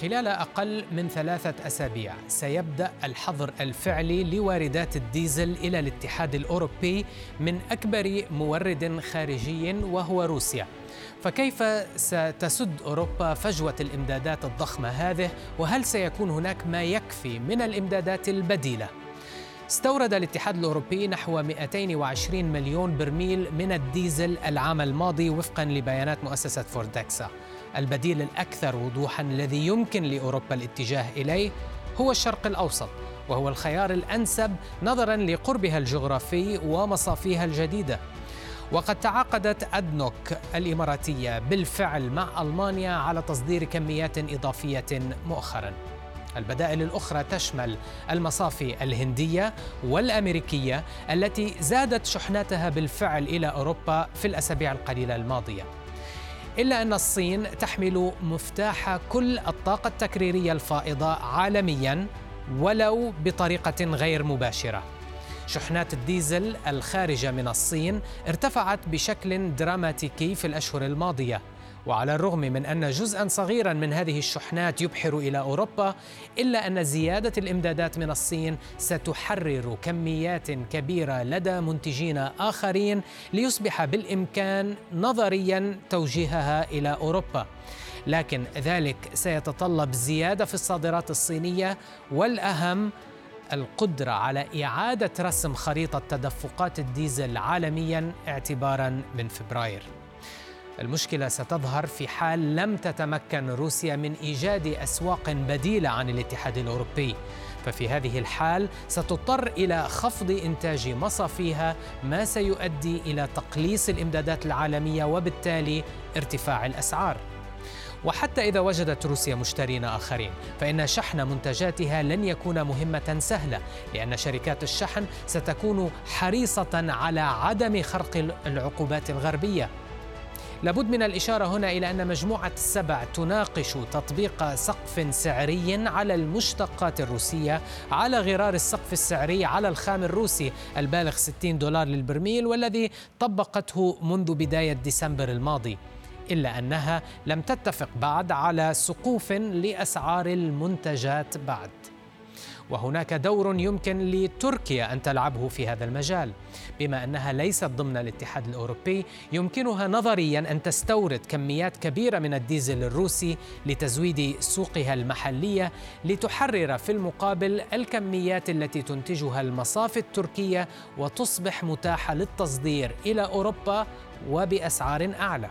خلال أقل من ثلاثة أسابيع سيبدأ الحظر الفعلي لواردات الديزل إلى الاتحاد الأوروبي من أكبر مورد خارجي وهو روسيا. فكيف ستسد أوروبا فجوة الإمدادات الضخمة هذه؟ وهل سيكون هناك ما يكفي من الإمدادات البديلة؟ استورد الاتحاد الأوروبي نحو 220 مليون برميل من الديزل العام الماضي وفقا لبيانات مؤسسة فورتكسا البديل الأكثر وضوحا الذي يمكن لأوروبا الاتجاه إليه هو الشرق الأوسط وهو الخيار الأنسب نظرا لقربها الجغرافي ومصافيها الجديدة. وقد تعاقدت أدنوك الإماراتية بالفعل مع ألمانيا على تصدير كميات إضافية مؤخراً. البدائل الأخرى تشمل المصافي الهندية والأمريكية التي زادت شحناتها بالفعل إلى أوروبا في الأسابيع القليلة الماضية. إلا أن الصين تحمل مفتاح كل الطاقة التكريرية الفائضة عالمياً ولو بطريقة غير مباشرة. شحنات الديزل الخارجة من الصين ارتفعت بشكل دراماتيكي في الأشهر الماضية. وعلى الرغم من أن جزءا صغيرا من هذه الشحنات يبحر إلى أوروبا إلا أن زيادة الإمدادات من الصين ستحرر كميات كبيرة لدى منتجين آخرين ليصبح بالإمكان نظريا توجيهها إلى أوروبا. لكن ذلك سيتطلب زيادة في الصادرات الصينية والأهم القدرة على إعادة رسم خريطة تدفقات الديزل عالميا اعتبارا من فبراير. المشكلة ستظهر في حال لم تتمكن روسيا من إيجاد أسواق بديلة عن الاتحاد الأوروبي. ففي هذه الحال ستضطر إلى خفض إنتاج مصافيها ما سيؤدي إلى تقليص الإمدادات العالمية وبالتالي ارتفاع الأسعار. وحتى إذا وجدت روسيا مشترين آخرين فإن شحن منتجاتها لن يكون مهمة سهلة لأن شركات الشحن ستكون حريصة على عدم خرق العقوبات الغربية. لابد من الإشارة هنا إلى أن مجموعة السبع تناقش تطبيق سقف سعري على المشتقات الروسية على غرار السقف السعري على الخام الروسي البالغ 60 دولار للبرميل والذي طبقته منذ بداية ديسمبر الماضي. إلا أنها لم تتفق بعد على سقوف لأسعار المنتجات بعد. وهناك دور يمكن لتركيا أن تلعبه في هذا المجال. بما أنها ليست ضمن الاتحاد الأوروبي يمكنها نظريا أن تستورد كميات كبيرة من الديزل الروسي لتزويد سوقها المحلية لتحرر في المقابل الكميات التي تنتجها المصافي التركية وتصبح متاحة للتصدير إلى أوروبا وبأسعار أعلى.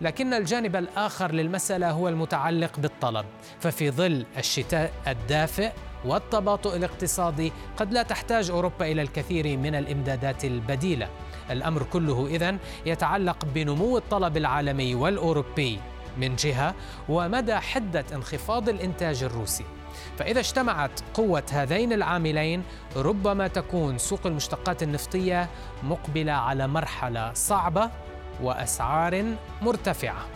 لكن الجانب الآخر للمسألة هو المتعلق بالطلب ففي ظل الشتاء الدافئ والتباطؤ الاقتصادي قد لا تحتاج أوروبا إلى الكثير من الإمدادات البديلة. الأمر كله إذن يتعلق بنمو الطلب العالمي والأوروبي من جهة ومدى حدة انخفاض الإنتاج الروسي. فإذا اجتمعت قوة هذين العاملين ربما تكون سوق المشتقات النفطية مقبلة على مرحلة صعبة وأسعار مرتفعة.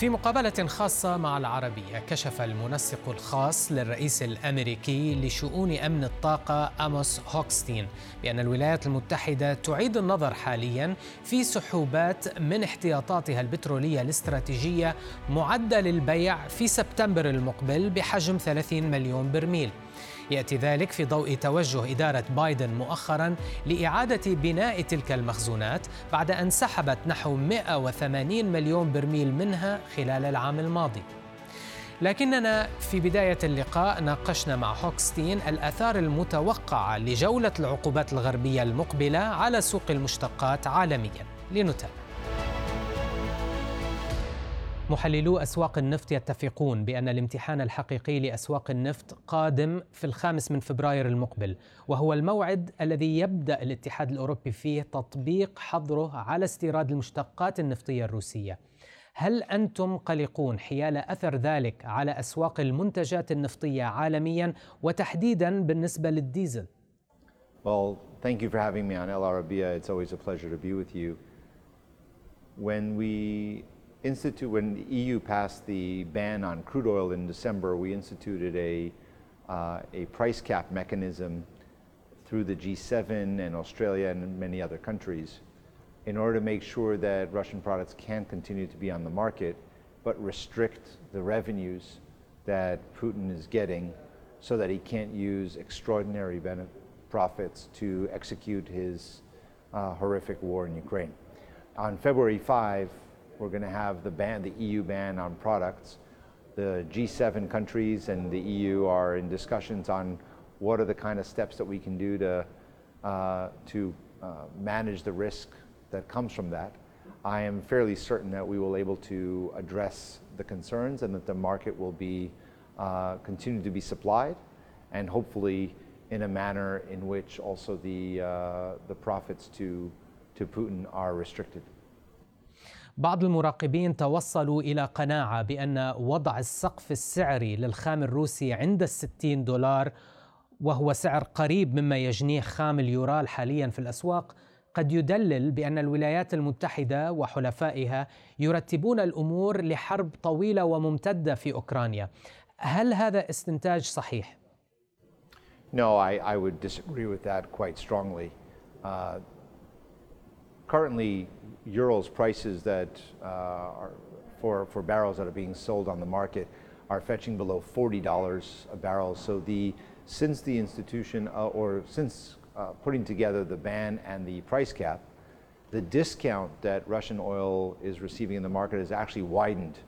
في مقابلة خاصة مع العربية كشف المنسق الخاص للرئيس الأمريكي لشؤون أمن الطاقة أموس هوكستين بأن الولايات المتحدة تعيد النظر حاليا في سحوبات من احتياطاتها البترولية الاستراتيجية معدة للبيع في سبتمبر المقبل بحجم 30 مليون برميل. يأتي ذلك في ضوء توجه إدارة بايدن مؤخرا لإعادة بناء تلك المخزونات بعد أن سحبت نحو 180 مليون برميل منها خلال العام الماضي. لكننا في بداية اللقاء ناقشنا مع هوكستين الأثار المتوقعة لجولة العقوبات الغربية المقبلة على سوق المشتقات عالميا. لنتابع. محللو أسواق النفط يتفقون بأن الامتحان الحقيقي لأسواق النفط قادم في الخامس من فبراير المقبل وهو الموعد الذي يبدأ الاتحاد الأوروبي فيه تطبيق حظره على استيراد المشتقات النفطية الروسية هل أنتم قلقون حيال أثر ذلك على أسواق المنتجات النفطية عالميا وتحديدا بالنسبة للديزل؟ Well, thank you for having me on El Arabiya. It's always a pleasure to be with you. When we institute, when the EU passed the ban on crude oil in December, we instituted a, uh, a price cap mechanism through the G7 and Australia and many other countries in order to make sure that Russian products can continue to be on the market, but restrict the revenues that Putin is getting so that he can't use extraordinary profits to execute his uh, horrific war in Ukraine. On February 5, we're going to have the ban, the EU ban on products. The G7 countries and the EU are in discussions on what are the kind of steps that we can do to, uh, to uh, manage the risk that comes from that. I am fairly certain that we will be able to address the concerns and that the market will be uh, continue to be supplied and hopefully in a manner in which also the, uh, the profits to, to Putin are restricted. بعض المراقبين توصلوا إلى قناعة بأن وضع السقف السعري للخام الروسي عند الستين دولار وهو سعر قريب مما يجنيه خام اليورال حاليا في الأسواق قد يدلل بأن الولايات المتحدة وحلفائها يرتبون الأمور لحرب طويلة وممتدة في أوكرانيا هل هذا استنتاج صحيح؟ No, I, I would disagree with that quite strongly. Uh, currently, Ural's prices that uh, are for, for barrels that are being sold on the market are fetching below $40 a barrel. So the since the institution uh, or since uh, putting together the ban and the price cap, the discount that Russian oil is receiving in the market has actually widened.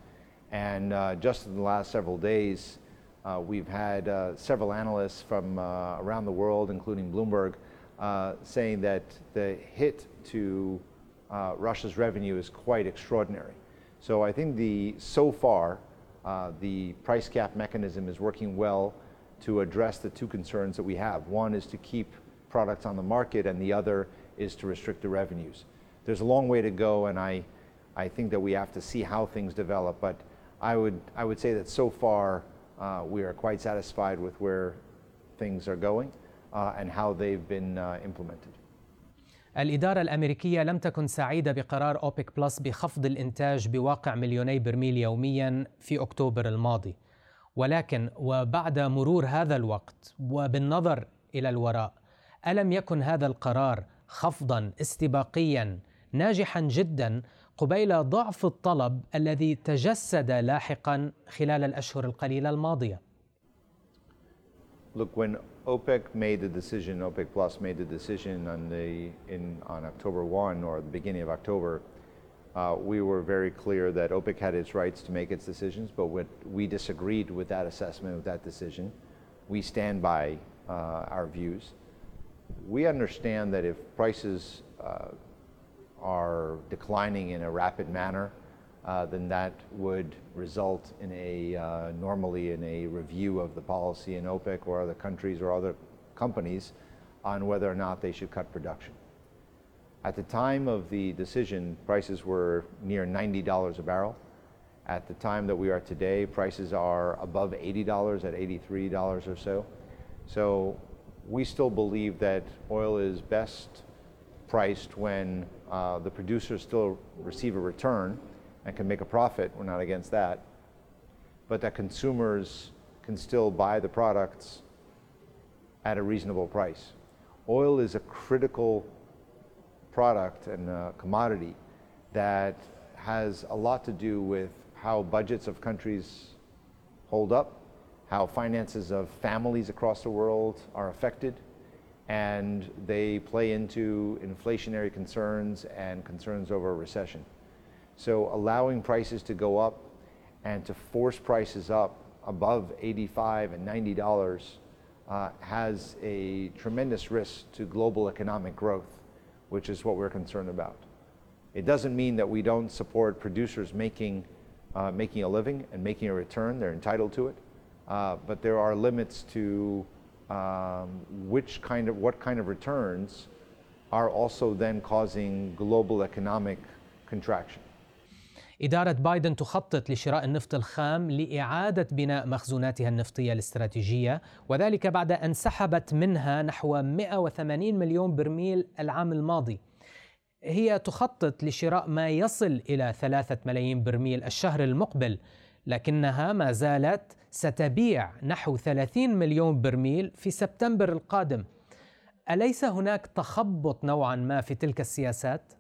And uh, just in the last several days, uh, we've had uh, several analysts from around the world, including Bloomberg, uh, saying that the hit to uh, Russia's revenue is quite extraordinary. So I think the so far uh, the price cap mechanism is working well to address the two concerns that we have. One is to keep products on the market, and the other is to restrict the revenues. There's a long way to go, and I, I think that we have to see how things develop. But I would, I would say that so far uh, we are quite satisfied with where things are going and how they've been uh, implemented. الإدارة الأمريكية لم تكن سعيدة بقرار أوبك بلس بخفض الإنتاج بواقع مليوني برميل يوميا في أكتوبر الماضي ولكن وبعد مرور هذا الوقت وبالنظر إلى الوراء ألم يكن هذا القرار خفضا استباقيا ناجحا جدا قبيل ضعف الطلب الذي تجسد لاحقا خلال الأشهر القليلة الماضية. Look, when OPEC made the decision, OPEC Plus made the decision on the in on October 1 or the beginning of October, uh, we were very clear that OPEC had its rights to make its decisions, but what we disagreed with that assessment, with that decision. We stand by uh, our views. We understand that if prices uh, are declining in a rapid manner, then that would result in a uh, normally in a review of the policy in OPEC or other countries or other companies on whether or not they should cut production. At the time of the decision, prices were near $90 a barrel. At the time that we are today, prices are above $80 at $83 or so. So we still believe that oil is best priced when uh, the producers still receive a return and can make a profit. We're not against that. But that consumers can still buy the products at a reasonable price. Oil is a critical product and commodity that has a lot to do with how budgets of countries hold up, how finances of families across the world are affected, and they play into inflationary concerns and concerns over a recession. So allowing prices to go up and to force prices up above 85 and 90 dollars uh, has a tremendous risk to global economic growth, which is what we're concerned about. It doesn't mean that we don't support producers making uh, making a living and making a return; they're entitled to it. Uh, but there are limits to um, which kind of what kind of returns are also then causing global economic contraction. إدارة بايدن تخطط لشراء النفط الخام لإعادة بناء مخزوناتها النفطية الاستراتيجية وذلك بعد أن سحبت منها نحو 180 مليون برميل العام الماضي هي تخطط لشراء ما يصل إلى ثلاثة ملايين برميل الشهر المقبل لكنها ما زالت ستبيع نحو 30 مليون برميل في سبتمبر القادم أليس هناك تخبط نوعا ما في تلك السياسات؟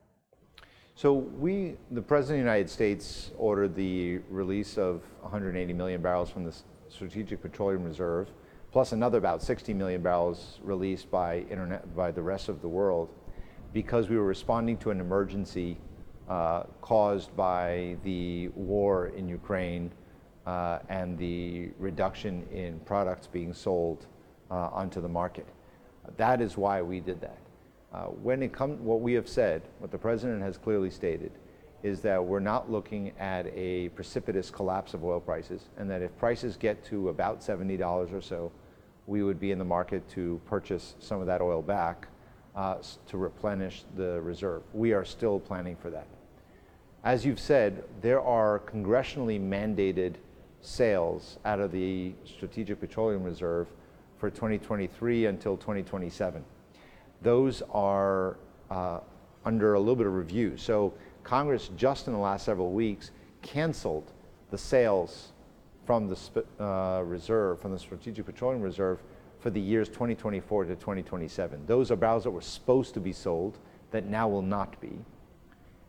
So we, the President of the United States ordered the release of 180 million barrels from the Strategic Petroleum Reserve, plus another about 60 million barrels released by, internet, by the rest of the world, because we were responding to an emergency uh, caused by the war in Ukraine uh, and the reduction in products being sold uh, onto the market. That is why we did that. Uh, when it comes, what we have said, what the president has clearly stated, is that we're not looking at a precipitous collapse of oil prices, and that if prices get to about $70 or so, we would be in the market to purchase some of that oil back uh, to replenish the reserve. We are still planning for that. As you've said, there are congressionally mandated sales out of the Strategic Petroleum Reserve for 2023 until 2027. Those are uh, under a little bit of review. So Congress just in the last several weeks canceled the sales from the uh, reserve, from the Strategic Petroleum Reserve for the years 2024 to 2027. Those are barrels that were supposed to be sold that now will not be.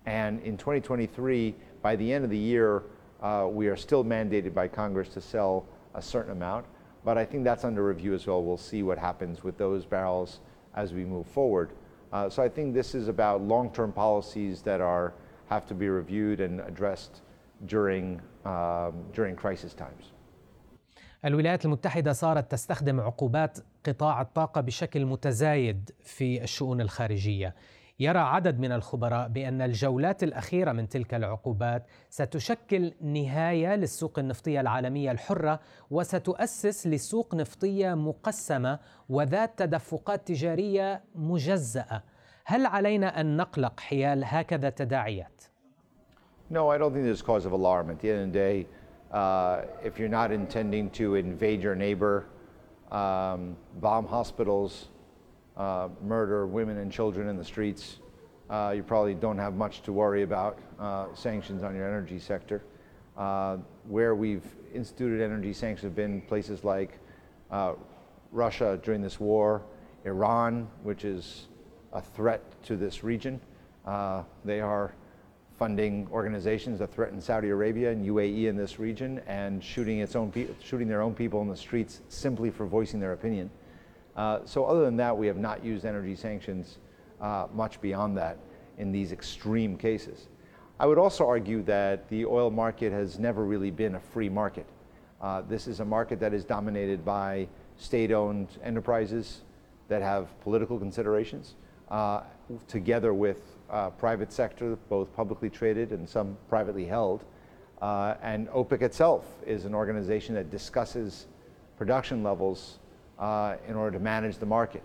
And in 2023, by the end of the year, uh, we are still mandated by Congress to sell a certain amount, but I think that's under review as well. We'll see what happens with those barrels as we move forward. Uh, so I think this is about long-term policies that are have to be reviewed and addressed during um, during crisis times. الولايات المتحدة صارت تستخدم عقوبات قطاع الطاقة بشكل متزايد في الشؤون الخارجية. يرى عدد من الخبراء بأن الجولات الأخيرة من تلك العقوبات ستشكل نهاية للسوق النفطية العالمية الحرة وستؤسس لسوق نفطية مقسمة وذات تدفقات تجارية مجزأة. هل علينا أن نقلق حيال هكذا تداعيات؟ No, I don't think there's cause of alarm. At the end of the day, uh, if you're not intending to invade your neighbor, um, bomb hospitals, uh, murder women and children in the streets, uh, you probably don't have much to worry about uh, sanctions on your energy sector. Uh, where we've instituted energy sanctions have been places like uh, Russia during this war, Iran, which is a threat to this region. they are funding organizations that threaten Saudi Arabia and UAE in this region and shooting its own shooting their own people in the streets simply for voicing their opinion. Uh, so other than that, we have not used energy sanctions uh, much beyond that in these extreme cases. I would also argue that the oil market has never really been a free market. Uh, this is a market that is dominated by state-owned enterprises that have political considerations, together with private sector, both publicly traded and some privately held. And OPEC itself is an organization that discusses production levels uh, in order to manage the market.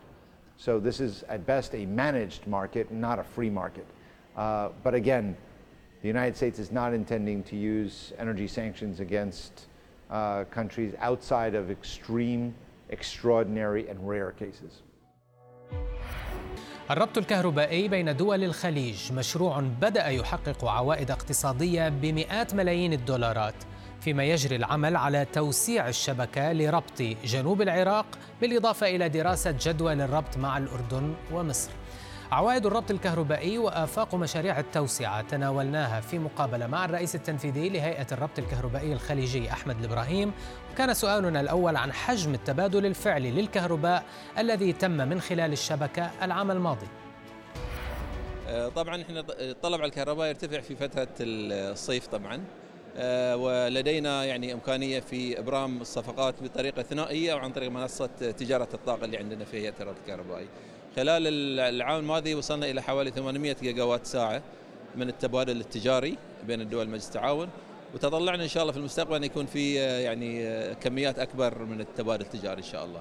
So this is at best a managed market, not a free market. Uh, but again, the United States is not intending to use energy sanctions against uh, countries outside of extreme, extraordinary, and rare cases. الربط الكهربائي بين دول الخليج مشروع بدأ يحقق عوائد اقتصادية بمئات ملايين الدولارات فيما يجري العمل على توسيع الشبكة لربط جنوب العراق بالإضافة إلى دراسة جدول الربط مع الأردن ومصر. عوائد الربط الكهربائي وآفاق مشاريع التوسعة تناولناها في مقابلة مع الرئيس التنفيذي لهيئة الربط الكهربائي الخليجي أحمد الإبراهيم وكان سؤالنا الأول عن حجم التبادل الفعلي للكهرباء الذي تم من خلال الشبكة العام الماضي. آه، طبعا إحنا الطلب على الكهرباء يرتفع في فترة الصيف طبعا. ولدينا يعني إمكانية في إبرام الصفقات بطريقة ثنائية أو عن طريق منصة تجارة الطاقة اللي عندنا في هيئة الربط الكهربائي. خلال العام الماضي وصلنا إلى حوالي 800 جيجا وات ساعة من التبادل التجاري بين الدول مجلس التعاون وتطلعنا إن شاء الله في المستقبل أن يكون في آه، يعني آه، كميات أكبر من التبادل التجاري إن شاء الله.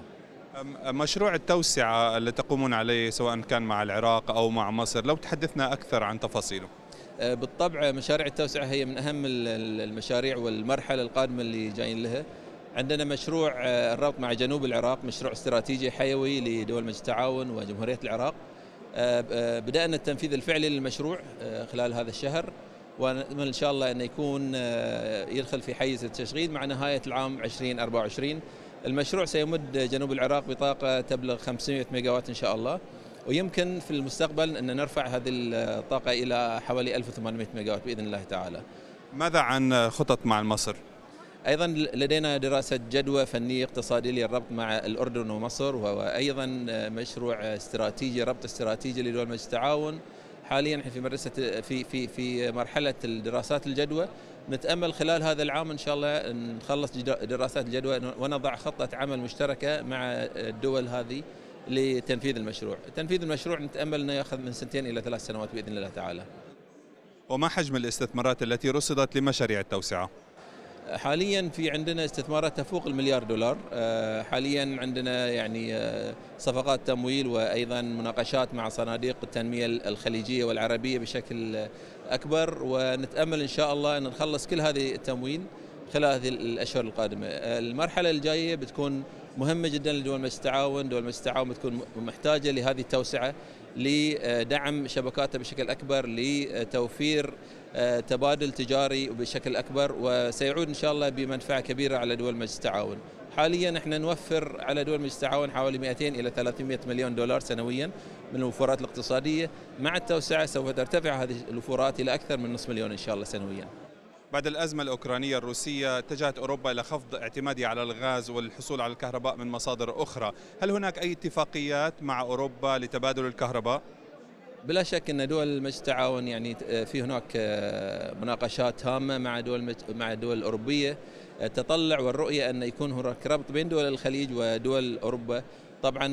مشروع التوسعة اللي تقومون عليه سواء كان مع العراق أو مع مصر لو تحدثنا أكثر عن تفاصيله. بالطبع مشاريع التوسعة هي من أهم المشاريع والمرحلة القادمة اللي جايين لها. عندنا مشروع الربط مع جنوب العراق مشروع استراتيجي حيوي لدول مجلس التعاون وجمهورية العراق. بدأنا التنفيذ الفعلي للمشروع خلال هذا الشهر ونأمل إن شاء الله أن يكون يدخل في حيز التشغيل مع نهاية العام 2024 المشروع سيمد جنوب العراق بطاقة تبلغ 500 ميجاوات إن شاء الله. ويمكن في المستقبل أن نرفع هذه الطاقة إلى حوالي 1800 ميجاوات بإذن الله تعالى. ماذا عن خطط مع مصر؟ أيضا لدينا دراسة جدوى فنية اقتصادية للربط مع الأردن ومصر وهو أيضا مشروع استراتيجي ربط استراتيجي لدول مجلس التعاون. حاليا في مدرسة في في في مرحلة الدراسات الجدوى. نتأمل خلال هذا العام إن شاء الله نخلص دراسات الجدوى ونضع خطة عمل مشتركة مع الدول هذه. لتنفيذ المشروع، تنفيذ المشروع نتأمل إنه يأخذ من سنتين إلى ثلاث سنوات بإذن الله تعالى. وما حجم الاستثمارات التي رصدت لمشاريع التوسعة؟ حاليا في عندنا استثمارات تفوق المليار دولار حاليا عندنا يعني صفقات تمويل وأيضا مناقشات مع صناديق التنمية الخليجية والعربية بشكل أكبر ونتأمل إن شاء الله إن نخلص كل هذه التمويل خلال هذه الأشهر القادمة المرحلة الجاية بتكون مهمة جدا لدول مجلس التعاون دول مجلس التعاون بتكون محتاجة لهذه التوسعة لدعم شبكاتها بشكل أكبر لتوفير تبادل تجاري بشكل أكبر وسيعود إن شاء الله بمنفعه كبيرة على دول مجلس التعاون. حاليا إحنا نوفر على دول مجلس التعاون حوالي 200 إلى 300 مليون دولار سنويا من الوفورات الاقتصادية، مع التوسعة سوف ترتفع هذه الوفورات إلى أكثر من نصف مليون إن شاء الله سنويا. بعد الأزمة الأوكرانية الروسية اتجهت أوروبا إلى خفض اعتمادها على الغاز والحصول على الكهرباء من مصادر أخرى. هل هناك أي اتفاقيات مع أوروبا لتبادل الكهرباء؟ بلا شك أن دول مجلس التعاون يعني في هناك مناقشات هامة مع دول مع الدول الاوروبيه تطلع والرؤية أن يكون هناك ربط بين دول الخليج ودول أوروبا. طبعا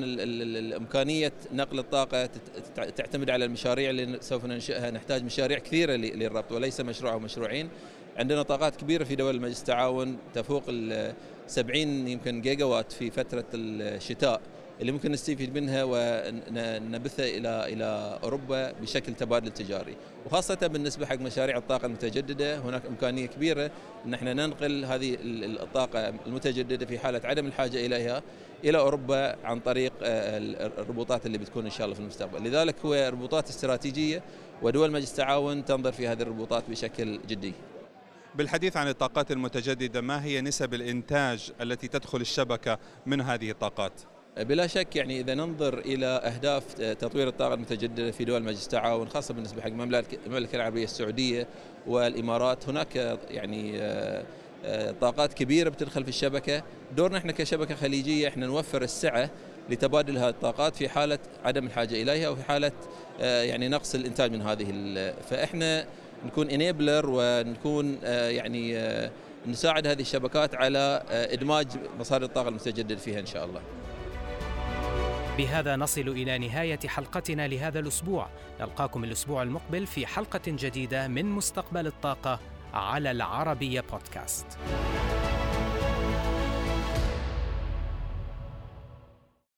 إمكانية نقل الطاقة تعتمد على المشاريع اللي سوف ننشئها. نحتاج مشاريع كثيرة للربط وليس مشروع أو مشروعين. عندنا طاقات كبيرة في دول مجلس التعاون تفوق ال 70 يمكن جيجا وات في فترة الشتاء. اللي ممكن نستفيد منها ونبثها إلى إلى أوروبا بشكل تبادل تجاري. وخاصة بالنسبة حق مشاريع الطاقة المتجددة هناك إمكانية كبيرة إن إحنا ننقل هذه الطاقة المتجددة في حالة عدم الحاجة إليها إلى أوروبا عن طريق الربوطات اللي بتكون إن شاء الله في المستقبل. لذلك هو ربوطات استراتيجية ودول مجلس التعاون تنظر في هذه الربوطات بشكل جدي. بالحديث عن الطاقات المتجددة ما هي نسب الإنتاج التي تدخل الشبكة من هذه الطاقات؟ بلا شك يعني إذا ننظر إلى أهداف تطوير الطاقة المتجددة في دول مجلس التعاون خاصة بالنسبة حق المملكه العربية السعودية والإمارات هناك يعني طاقات كبيرة بتدخل في الشبكة دورنا إحنا كشبكة خليجية إحنا نوفر السعة لتبادل هذه الطاقات في حالة عدم الحاجة إليها أو في حاله يعني نقص الإنتاج من هذه فإحنا نكون انيبلر ونكون يعني نساعد هذه الشبكات على إدماج مصادر الطاقة المتجدده فيها إن شاء الله. بهذا نصل إلى نهاية حلقتنا لهذا الأسبوع، نلقاكم الأسبوع المقبل في حلقة جديدة من مستقبل الطاقة على العربية بودكاست.